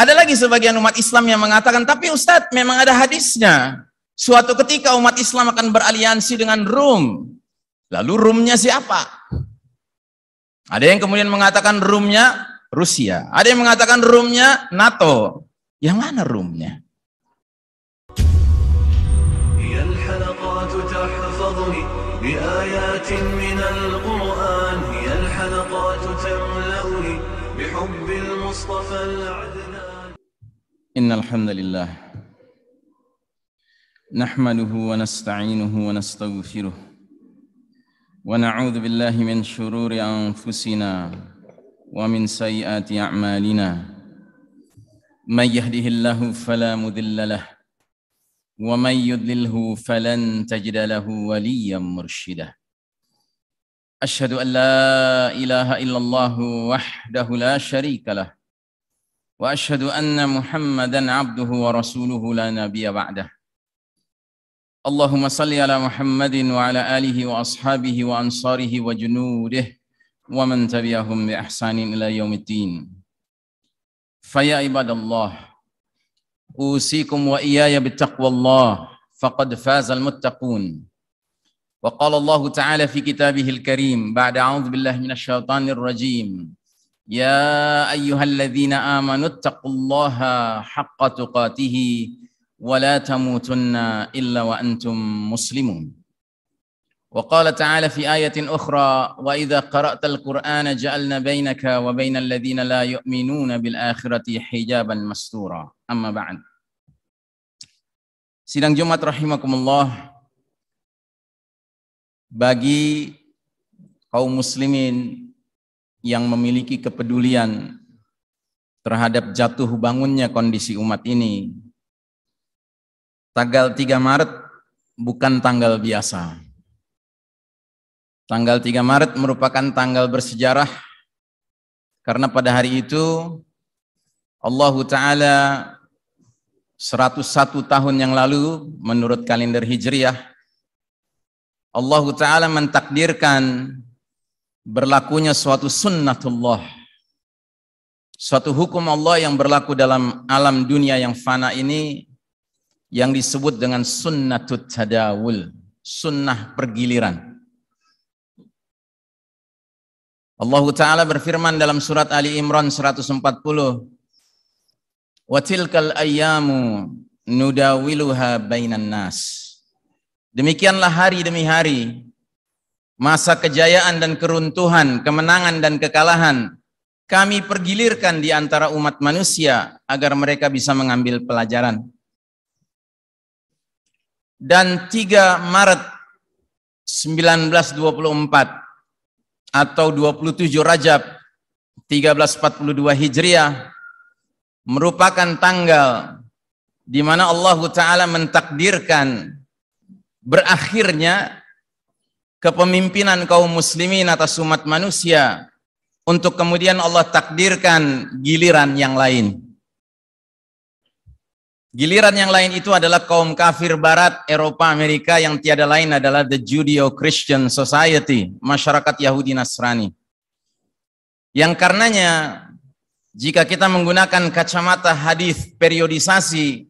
Ada lagi sebagian umat Islam yang mengatakan, tapi Ustadz memang ada hadisnya. Suatu ketika umat Islam akan beraliansi dengan Rum. Lalu Rumnya siapa? Ada yang kemudian mengatakan Rumnya Rusia. Ada yang mengatakan Rumnya NATO. Yang mana Rumnya? بآيات من القرآن هي الحلقات تملأني بحب المصطفى العدنان إن الحمد لله نحمده ونستعينه ونستغفره ونعوذ بالله من شرور أنفسنا ومن سيئات أعمالنا من يهده الله فلا مذل له ومن يضلله فلن تجد له وليا مرشدا أشهد أن لا إله إلا الله وحده لا شريك له وأشهد أن محمدا عبده ورسوله لا نبي بعده. اللهم صل على محمد وعلى آله وأصحابه وأنصاره وجنوده ومن تبعهم بإحسان إلى يوم الدين. فيا عباد الله أوصيكم وإياي بتقوى الله فقد فاز المتقون. وقال الله تعالى في كتابه الكريم بعد أعوذ بالله من الشيطان الرجيم يا أيها الذين آمنوا اتقوا الله حق تقاته ولا تموتن إلا وأنتم مسلمون. وقال تعالى في آية أخرى وإذا قرأت القرآن جعلنا بينك وبين الذين لا يؤمنون بالآخرة حجابا مستورا. أما بعد. Sidang Jumat rahimakumullah. Bagi kaum muslimin yang memiliki kepedulian terhadap jatuh bangunnya kondisi umat ini. Tanggal 3 Maret bukan tanggal biasa. Tanggal 3 Maret merupakan tanggal bersejarah karena pada hari itu Allah Ta'ala 101 tahun yang lalu menurut kalender Hijriah Allah Ta'ala mentakdirkan berlakunya suatu sunnatullah suatu hukum Allah yang berlaku dalam alam dunia yang fana ini yang disebut dengan sunnatut tadawul sunnah pergiliran Allah Ta'ala berfirman dalam surat Ali Imran 140 Wa tilkal ayyamu nudawiluha bainan nas. Demikianlah hari demi hari masa kejayaan dan keruntuhan, kemenangan dan kekalahan kami pergilirkan di antara umat manusia agar mereka bisa mengambil pelajaran. Dan 3 Maret 1924 atau 27 Rajab 1342 Hijriah merupakan tanggal di mana Allah Ta'ala mentakdirkan berakhirnya kepemimpinan kaum muslimin atas umat manusia untuk kemudian Allah takdirkan giliran yang lain. Giliran yang lain itu adalah kaum kafir barat Eropa Amerika yang tiada lain adalah the Judeo-Christian Society, masyarakat Yahudi Nasrani. Yang karenanya jika kita menggunakan kacamata hadis periodisasi,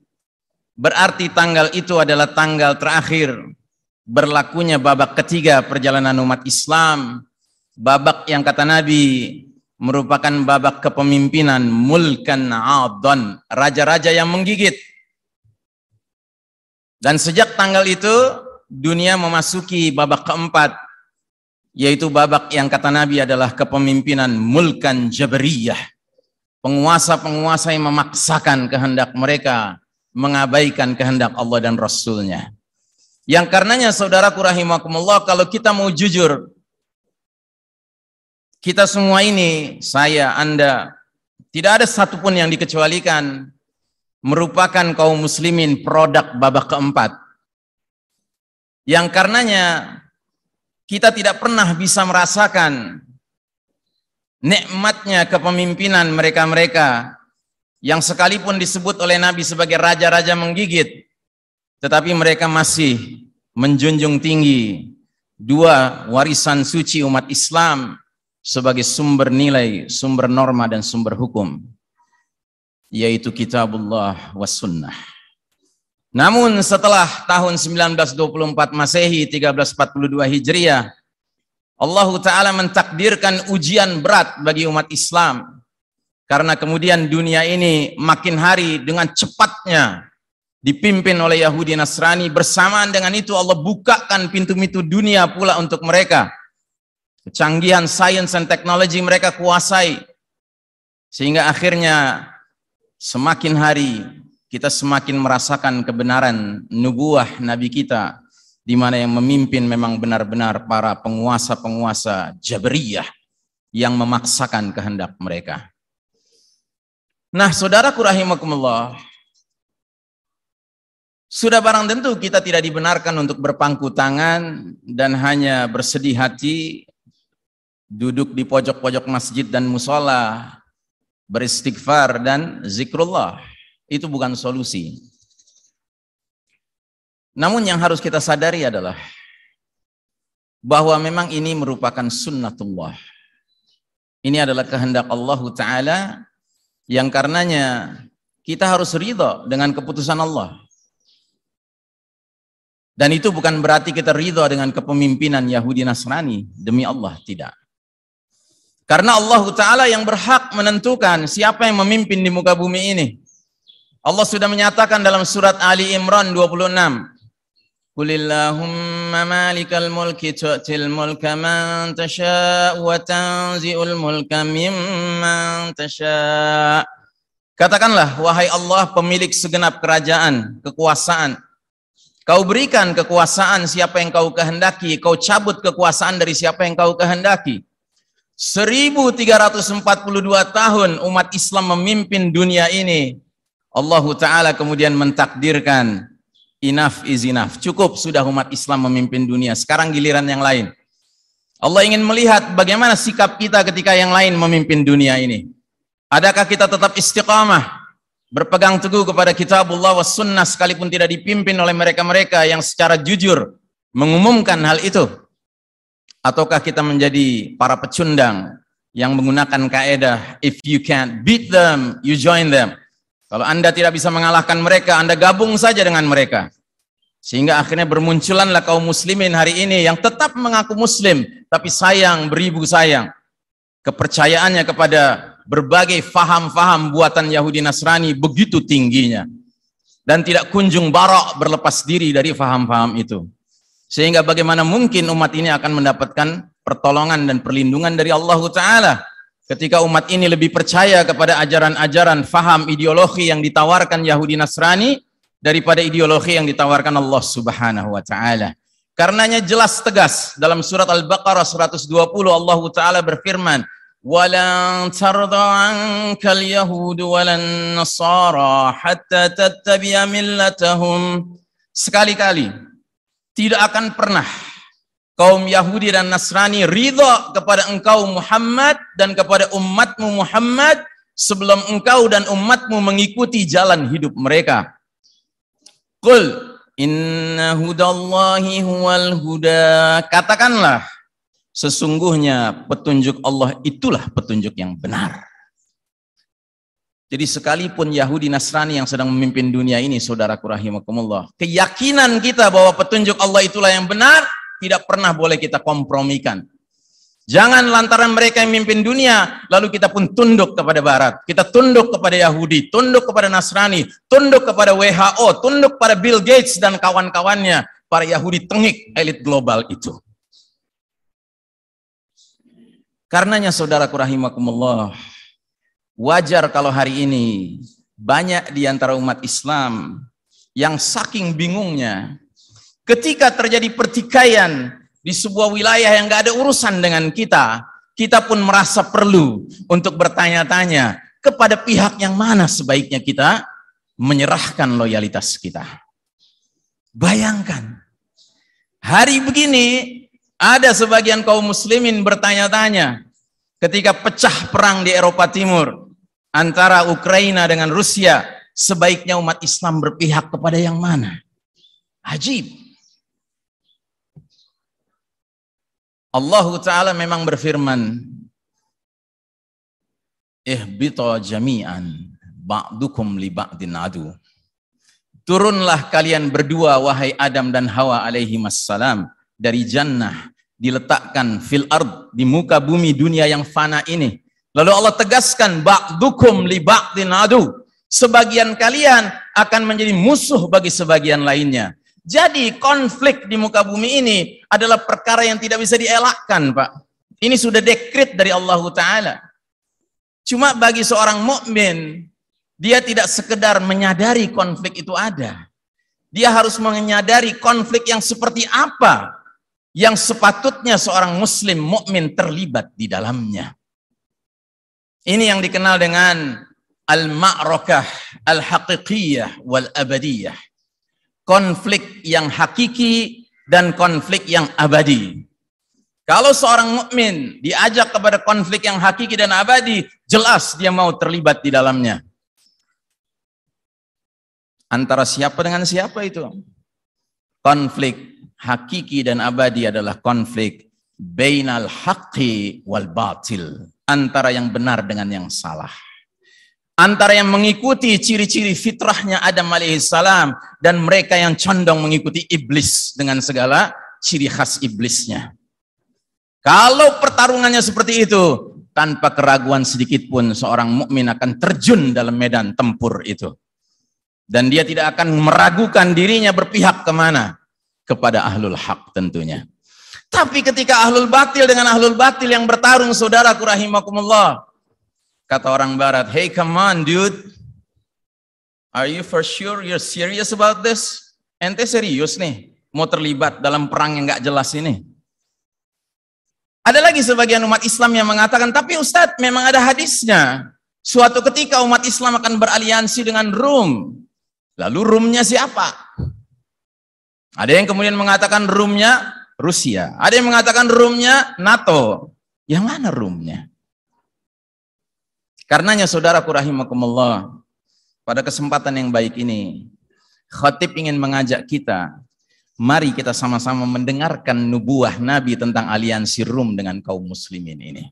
berarti tanggal itu adalah tanggal terakhir berlakunya babak ketiga perjalanan umat Islam, babak yang kata Nabi merupakan babak kepemimpinan mulkan adon, raja-raja yang menggigit. Dan sejak tanggal itu dunia memasuki babak keempat yaitu babak yang kata Nabi adalah kepemimpinan mulkan jabariyah penguasa-penguasa yang memaksakan kehendak mereka mengabaikan kehendak Allah dan Rasulnya. Yang karenanya saudaraku rahimakumullah kalau kita mau jujur kita semua ini, saya, Anda, tidak ada satupun yang dikecualikan merupakan kaum muslimin produk babak keempat. Yang karenanya kita tidak pernah bisa merasakan nikmatnya kepemimpinan mereka-mereka yang sekalipun disebut oleh Nabi sebagai raja-raja menggigit, tetapi mereka masih menjunjung tinggi dua warisan suci umat Islam sebagai sumber nilai, sumber norma dan sumber hukum. yaitu kitabullah was sunnah. Namun setelah tahun 1924 Masehi 1342 Hijriah Allah Ta'ala mentakdirkan ujian berat bagi umat Islam karena kemudian dunia ini makin hari dengan cepatnya dipimpin oleh Yahudi Nasrani bersamaan dengan itu Allah bukakan pintu-pintu dunia pula untuk mereka kecanggihan sains dan teknologi mereka kuasai sehingga akhirnya semakin hari kita semakin merasakan kebenaran nubuah nabi kita di mana yang memimpin memang benar-benar para penguasa-penguasa Jabriyah yang memaksakan kehendak mereka. Nah, saudaraku rahimakumullah, sudah barang tentu kita tidak dibenarkan untuk berpangku tangan dan hanya bersedih hati duduk di pojok-pojok masjid dan musola beristighfar dan zikrullah. Itu bukan solusi. Namun yang harus kita sadari adalah bahwa memang ini merupakan sunnatullah. Ini adalah kehendak Allah Ta'ala yang karenanya kita harus ridho dengan keputusan Allah. Dan itu bukan berarti kita ridho dengan kepemimpinan Yahudi Nasrani. Demi Allah, tidak. Karena Allah Ta'ala yang berhak menentukan siapa yang memimpin di muka bumi ini. Allah sudah menyatakan dalam surat Ali Imran 26. Qulillahumma malikal mulki tu'til mulka man tasha' wa tanzi'ul mulka mimman tasha' Katakanlah, wahai Allah pemilik segenap kerajaan, kekuasaan, Kau berikan kekuasaan siapa yang kau kehendaki, kau cabut kekuasaan dari siapa yang kau kehendaki. 1342 tahun umat Islam memimpin dunia ini. Allah Ta'ala kemudian mentakdirkan enough is enough. Cukup sudah umat Islam memimpin dunia. Sekarang giliran yang lain. Allah ingin melihat bagaimana sikap kita ketika yang lain memimpin dunia ini. Adakah kita tetap istiqamah? Berpegang teguh kepada kitabullah wa sunnah sekalipun tidak dipimpin oleh mereka-mereka yang secara jujur mengumumkan hal itu. Ataukah kita menjadi para pecundang yang menggunakan kaedah if you can't beat them you join them. Kalau anda tidak bisa mengalahkan mereka anda gabung saja dengan mereka. Sehingga akhirnya bermunculanlah kaum muslimin hari ini yang tetap mengaku muslim tapi sayang beribu sayang. Kepercayaannya kepada berbagai faham-faham buatan Yahudi Nasrani begitu tingginya dan tidak kunjung barok berlepas diri dari faham-faham itu. Sehingga bagaimana mungkin umat ini akan mendapatkan pertolongan dan perlindungan dari Allah Ta'ala ketika umat ini lebih percaya kepada ajaran-ajaran faham ideologi yang ditawarkan Yahudi Nasrani daripada ideologi yang ditawarkan Allah Subhanahu wa taala. Karenanya jelas tegas dalam surat Al-Baqarah 120 Allah taala berfirman, ولن ترضى عنك اليهود ولا النصارى حتى تتبع ملتهم sekali-kali tidak akan pernah kaum Yahudi dan Nasrani ridha kepada engkau Muhammad dan kepada umatmu Muhammad sebelum engkau dan umatmu mengikuti jalan hidup mereka. Qul inna hudallahi huwal huda. Katakanlah Sesungguhnya petunjuk Allah itulah petunjuk yang benar. Jadi sekalipun Yahudi Nasrani yang sedang memimpin dunia ini, saudaraku rahimakumullah, keyakinan kita bahwa petunjuk Allah itulah yang benar, tidak pernah boleh kita kompromikan. Jangan lantaran mereka yang memimpin dunia, lalu kita pun tunduk kepada Barat. Kita tunduk kepada Yahudi, tunduk kepada Nasrani, tunduk kepada WHO, tunduk pada Bill Gates dan kawan-kawannya, para Yahudi tengik elit global itu. Karenanya saudaraku rahimakumullah, wajar kalau hari ini banyak di antara umat Islam yang saking bingungnya ketika terjadi pertikaian di sebuah wilayah yang gak ada urusan dengan kita, kita pun merasa perlu untuk bertanya-tanya kepada pihak yang mana sebaiknya kita menyerahkan loyalitas kita. Bayangkan, hari begini ada sebagian kaum muslimin bertanya-tanya ketika pecah perang di Eropa Timur antara Ukraina dengan Rusia, sebaiknya umat Islam berpihak kepada yang mana? Ajib. Allah Ta'ala memang berfirman, Ihbita jami'an. ba'dukum li ba'din adu. Turunlah kalian berdua wahai Adam dan Hawa alaihi wassalam dari jannah diletakkan fil ard di muka bumi dunia yang fana ini. Lalu Allah tegaskan ba'dukum li ba'din adu. Sebagian kalian akan menjadi musuh bagi sebagian lainnya. Jadi konflik di muka bumi ini adalah perkara yang tidak bisa dielakkan, Pak. Ini sudah dekrit dari Allah Ta'ala. Cuma bagi seorang mukmin, dia tidak sekedar menyadari konflik itu ada. Dia harus menyadari konflik yang seperti apa yang sepatutnya seorang muslim mukmin terlibat di dalamnya. Ini yang dikenal dengan al-ma'rakah al-haqiqiyah wal abadiyah. Konflik yang hakiki dan konflik yang abadi. Kalau seorang mukmin diajak kepada konflik yang hakiki dan abadi, jelas dia mau terlibat di dalamnya. Antara siapa dengan siapa itu? Konflik hakiki dan abadi adalah konflik bainal haqqi wal batil, antara yang benar dengan yang salah. Antara yang mengikuti ciri-ciri fitrahnya Adam alaihissalam dan mereka yang condong mengikuti iblis dengan segala ciri khas iblisnya. Kalau pertarungannya seperti itu, tanpa keraguan sedikit pun seorang mukmin akan terjun dalam medan tempur itu. Dan dia tidak akan meragukan dirinya berpihak ke mana kepada ahlul hak tentunya. Tapi ketika ahlul batil dengan ahlul batil yang bertarung saudara rahimakumullah. Kata orang barat, hey come on dude. Are you for sure you're serious about this? Ente serius nih mau terlibat dalam perang yang gak jelas ini. Ada lagi sebagian umat Islam yang mengatakan, tapi Ustadz memang ada hadisnya. Suatu ketika umat Islam akan beraliansi dengan Rum. Lalu Rumnya siapa? Ada yang kemudian mengatakan roomnya Rusia. Ada yang mengatakan roomnya NATO. Yang mana roomnya? Karenanya saudaraku rahimakumullah, pada kesempatan yang baik ini, khatib ingin mengajak kita, mari kita sama-sama mendengarkan nubuah Nabi tentang aliansi Rum dengan kaum muslimin ini.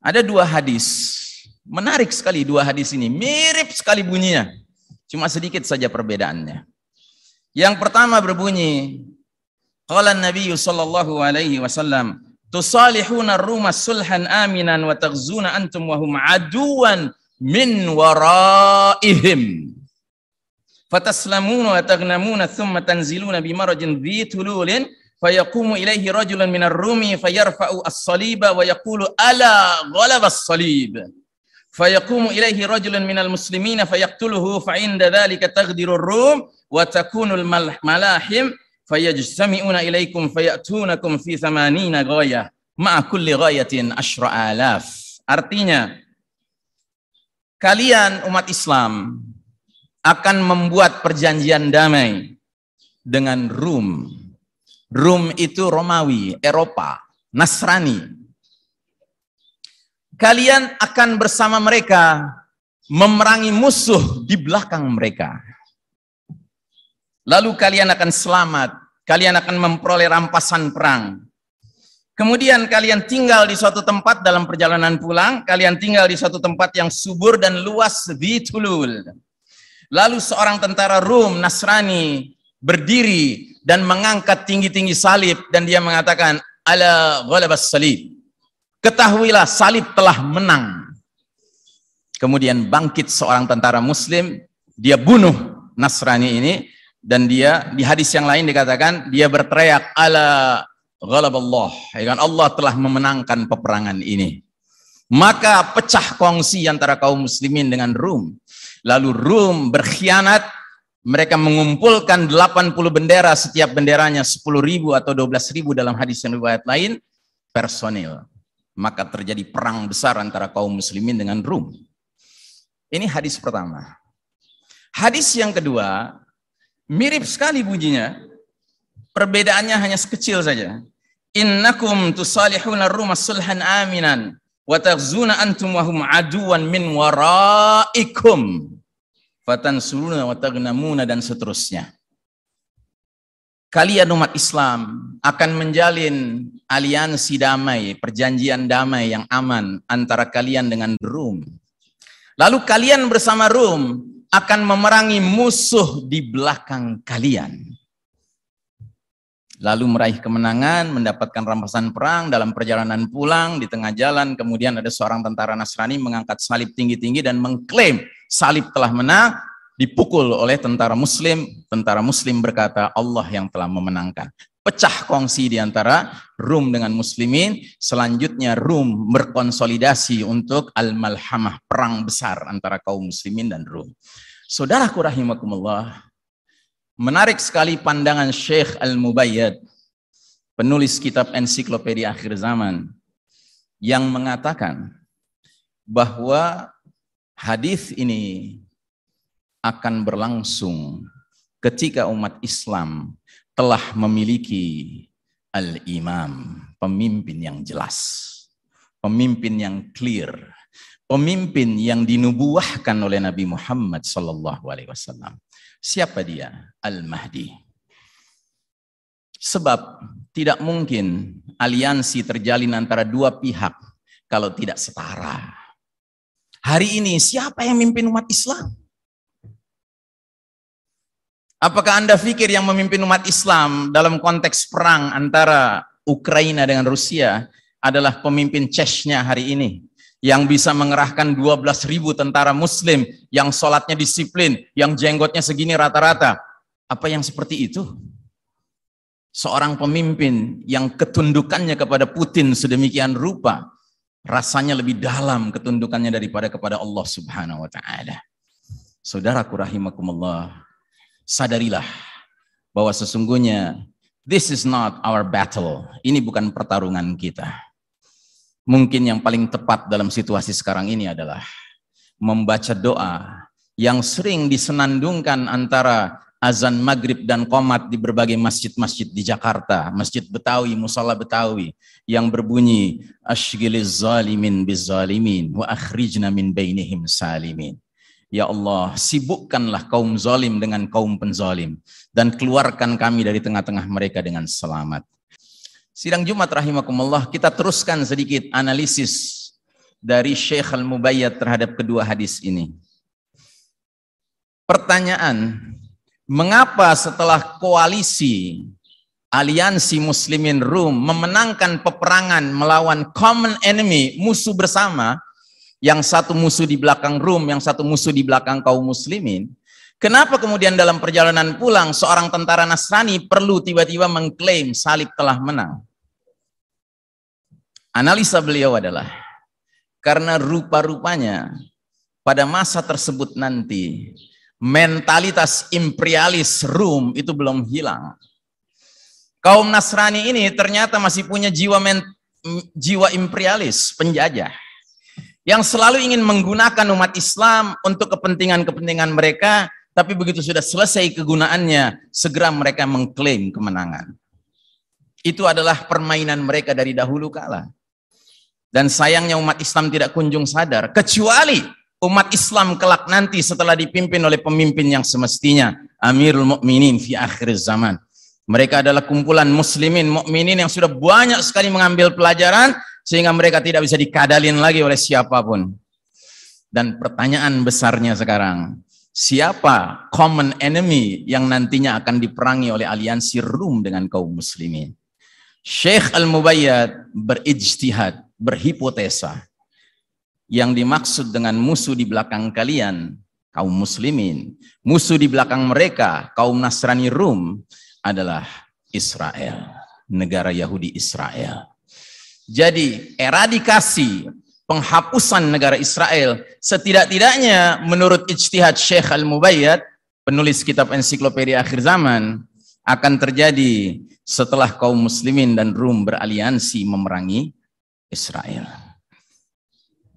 Ada dua hadis, menarik sekali dua hadis ini, mirip sekali bunyinya, cuma sedikit saja perbedaannya. Yang pertama berbunyi, qala Nabi sallallahu alaihi wasallam, tusalihuna ruma sulhan aminan wa taghzuna antum wa hum aduwan min waraihim. Fataslamuna wa taghnamuna thumma tanziluna bimarajin dhi tululin fayaqumu ilaihi rajulun minar rumi fayarfa'u as-saliba wa yaqulu ala ghalaba as-salib. فيقوم إليه رجل من المسلمين فيقتله فعند ذلك تغدر الروم wa takunul malahim fayajtami'una ilaikum fayatunakum fi thamanina ghayah ma'a kulli ghayatin asyra alaf. Artinya kalian umat Islam akan membuat perjanjian damai dengan Rum. Rum itu Romawi, Eropa, Nasrani. Kalian akan bersama mereka memerangi musuh di belakang mereka. Lalu kalian akan selamat, kalian akan memperoleh rampasan perang. Kemudian kalian tinggal di suatu tempat dalam perjalanan pulang, kalian tinggal di suatu tempat yang subur dan luas di Tulul. Lalu seorang tentara Rum Nasrani berdiri dan mengangkat tinggi-tinggi salib dan dia mengatakan ala ghalabas salib. Ketahuilah salib telah menang. Kemudian bangkit seorang tentara muslim, dia bunuh Nasrani ini dan dia di hadis yang lain dikatakan dia berteriak ala ghalaballah. Ya kan? Allah telah memenangkan peperangan ini. Maka pecah kongsi antara kaum muslimin dengan Rum. Lalu Rum berkhianat. Mereka mengumpulkan 80 bendera. Setiap benderanya 10 ribu atau 12 ribu dalam hadis yang riwayat lain personil. Maka terjadi perang besar antara kaum muslimin dengan Rum. Ini hadis pertama. Hadis yang kedua Mirip sekali bunyinya. Perbedaannya hanya sekecil saja. Innakum tusalihuna rumah sulhan aminan wa taghzuna antum wa hum aduwan min waraikum fatansuruna wa taghnamuna dan seterusnya. Kalian umat Islam akan menjalin aliansi damai, perjanjian damai yang aman antara kalian dengan Rum. Lalu kalian bersama Rum akan memerangi musuh di belakang kalian. Lalu meraih kemenangan, mendapatkan rampasan perang dalam perjalanan pulang di tengah jalan. Kemudian ada seorang tentara Nasrani mengangkat salib tinggi-tinggi dan mengklaim salib telah menang. Dipukul oleh tentara Muslim. Tentara Muslim berkata Allah yang telah memenangkan pecah kongsi di antara Rum dengan Muslimin. Selanjutnya Rum berkonsolidasi untuk al-malhamah, perang besar antara kaum Muslimin dan Rum. Saudaraku rahimakumullah, menarik sekali pandangan Syekh Al-Mubayyad, penulis kitab ensiklopedia akhir zaman, yang mengatakan bahwa hadis ini akan berlangsung ketika umat Islam telah memiliki al-imam, pemimpin yang jelas, pemimpin yang clear, pemimpin yang dinubuahkan oleh Nabi Muhammad wasallam. Siapa dia? Al-Mahdi. Sebab tidak mungkin aliansi terjalin antara dua pihak kalau tidak setara. Hari ini siapa yang memimpin umat Islam? Apakah Anda pikir yang memimpin umat Islam dalam konteks perang antara Ukraina dengan Rusia adalah pemimpin Chechnya hari ini? Yang bisa mengerahkan 12 ribu tentara muslim yang sholatnya disiplin, yang jenggotnya segini rata-rata. Apa yang seperti itu? Seorang pemimpin yang ketundukannya kepada Putin sedemikian rupa, rasanya lebih dalam ketundukannya daripada kepada Allah Subhanahu wa taala. Saudaraku rahimakumullah, sadarilah bahwa sesungguhnya this is not our battle. Ini bukan pertarungan kita. Mungkin yang paling tepat dalam situasi sekarang ini adalah membaca doa yang sering disenandungkan antara azan maghrib dan komat di berbagai masjid-masjid di Jakarta, masjid Betawi, musala Betawi yang berbunyi ashghiliz zalimin bizzalimin wa akhrijna min bainihim salimin. Ya Allah, sibukkanlah kaum zalim dengan kaum penzalim dan keluarkan kami dari tengah-tengah mereka dengan selamat. Sidang Jumat rahimakumullah, kita teruskan sedikit analisis dari Syekh Al-Mubayyad terhadap kedua hadis ini. Pertanyaan, mengapa setelah koalisi aliansi muslimin Rum memenangkan peperangan melawan common enemy, musuh bersama, yang satu musuh di belakang Rum, yang satu musuh di belakang kaum muslimin. Kenapa kemudian dalam perjalanan pulang seorang tentara Nasrani perlu tiba-tiba mengklaim salib telah menang? Analisa beliau adalah karena rupa-rupanya pada masa tersebut nanti mentalitas imperialis Rum itu belum hilang. Kaum Nasrani ini ternyata masih punya jiwa men, jiwa imperialis, penjajah yang selalu ingin menggunakan umat Islam untuk kepentingan-kepentingan mereka, tapi begitu sudah selesai kegunaannya, segera mereka mengklaim kemenangan. Itu adalah permainan mereka dari dahulu kala. Dan sayangnya umat Islam tidak kunjung sadar, kecuali umat Islam kelak nanti setelah dipimpin oleh pemimpin yang semestinya, Amirul Mukminin fi akhir zaman. Mereka adalah kumpulan muslimin mukminin yang sudah banyak sekali mengambil pelajaran sehingga mereka tidak bisa dikadalin lagi oleh siapa pun. Dan pertanyaan besarnya sekarang, siapa common enemy yang nantinya akan diperangi oleh aliansi Rum dengan kaum muslimin? Syekh Al-Mubayyad berijtihad, berhipotesa. Yang dimaksud dengan musuh di belakang kalian, kaum muslimin. Musuh di belakang mereka, kaum Nasrani Rum, adalah Israel. Negara Yahudi Israel. Jadi eradikasi penghapusan negara Israel setidak-tidaknya menurut ijtihad Syekh Al-Mubayyad penulis kitab ensiklopedia akhir zaman akan terjadi setelah kaum muslimin dan Rum beraliansi memerangi Israel.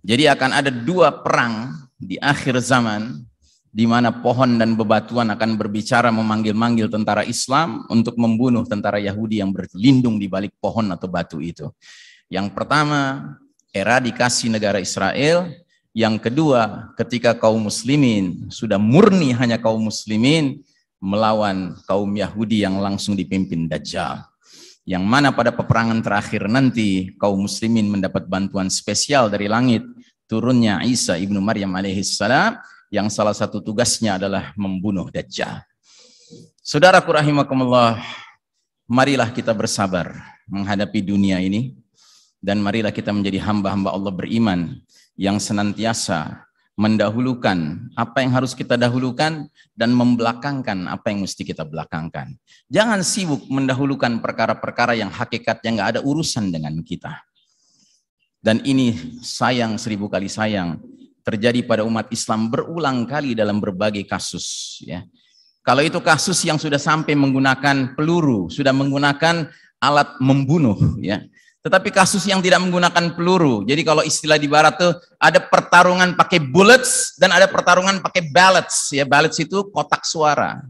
Jadi akan ada dua perang di akhir zaman di mana pohon dan bebatuan akan berbicara memanggil-manggil tentara Islam untuk membunuh tentara Yahudi yang berlindung di balik pohon atau batu itu. Yang pertama, eradikasi negara Israel. Yang kedua, ketika kaum muslimin sudah murni hanya kaum muslimin melawan kaum Yahudi yang langsung dipimpin Dajjal. Yang mana pada peperangan terakhir nanti kaum muslimin mendapat bantuan spesial dari langit turunnya Isa ibnu Maryam alaihissalam yang salah satu tugasnya adalah membunuh Dajjal. Saudaraku rahimakumullah, marilah kita bersabar menghadapi dunia ini dan marilah kita menjadi hamba-hamba Allah beriman yang senantiasa mendahulukan apa yang harus kita dahulukan dan membelakangkan apa yang mesti kita belakangkan. Jangan sibuk mendahulukan perkara-perkara yang hakikatnya nggak ada urusan dengan kita. Dan ini sayang seribu kali sayang terjadi pada umat Islam berulang kali dalam berbagai kasus. Ya. Kalau itu kasus yang sudah sampai menggunakan peluru, sudah menggunakan alat membunuh, ya tetapi kasus yang tidak menggunakan peluru. Jadi kalau istilah di barat tuh ada pertarungan pakai bullets dan ada pertarungan pakai ballots. Ya, ballots itu kotak suara.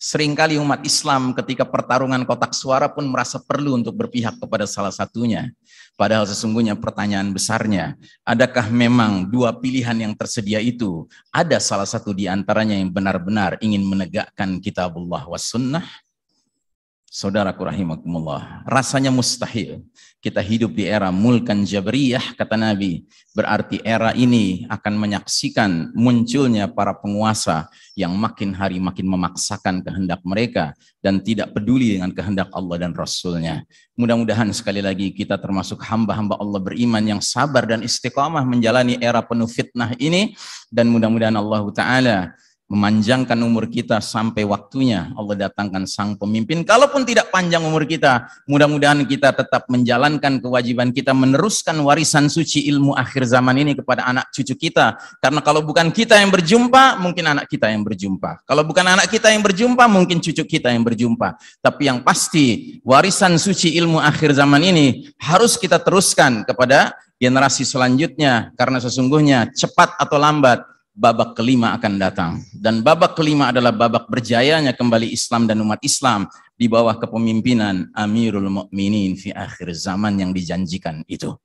Seringkali umat Islam ketika pertarungan kotak suara pun merasa perlu untuk berpihak kepada salah satunya. Padahal sesungguhnya pertanyaan besarnya, adakah memang dua pilihan yang tersedia itu? Ada salah satu di antaranya yang benar-benar ingin menegakkan kitabullah was sunnah? Saudaraku rahimakumullah, rasanya mustahil kita hidup di era mulkan jabriyah kata Nabi. Berarti era ini akan menyaksikan munculnya para penguasa yang makin hari makin memaksakan kehendak mereka dan tidak peduli dengan kehendak Allah dan Rasulnya. Mudah-mudahan sekali lagi kita termasuk hamba-hamba Allah beriman yang sabar dan istiqamah menjalani era penuh fitnah ini dan mudah-mudahan Allah Ta'ala memanjangkan umur kita sampai waktunya Allah datangkan sang pemimpin. Kalaupun tidak panjang umur kita, mudah-mudahan kita tetap menjalankan kewajiban kita meneruskan warisan suci ilmu akhir zaman ini kepada anak cucu kita. Karena kalau bukan kita yang berjumpa, mungkin anak kita yang berjumpa. Kalau bukan anak kita yang berjumpa, mungkin cucu kita yang berjumpa. Tapi yang pasti, warisan suci ilmu akhir zaman ini harus kita teruskan kepada generasi selanjutnya karena sesungguhnya cepat atau lambat babak kelima akan datang. Dan babak kelima adalah babak berjayanya kembali Islam dan umat Islam di bawah kepemimpinan Amirul Mukminin fi akhir zaman yang dijanjikan itu.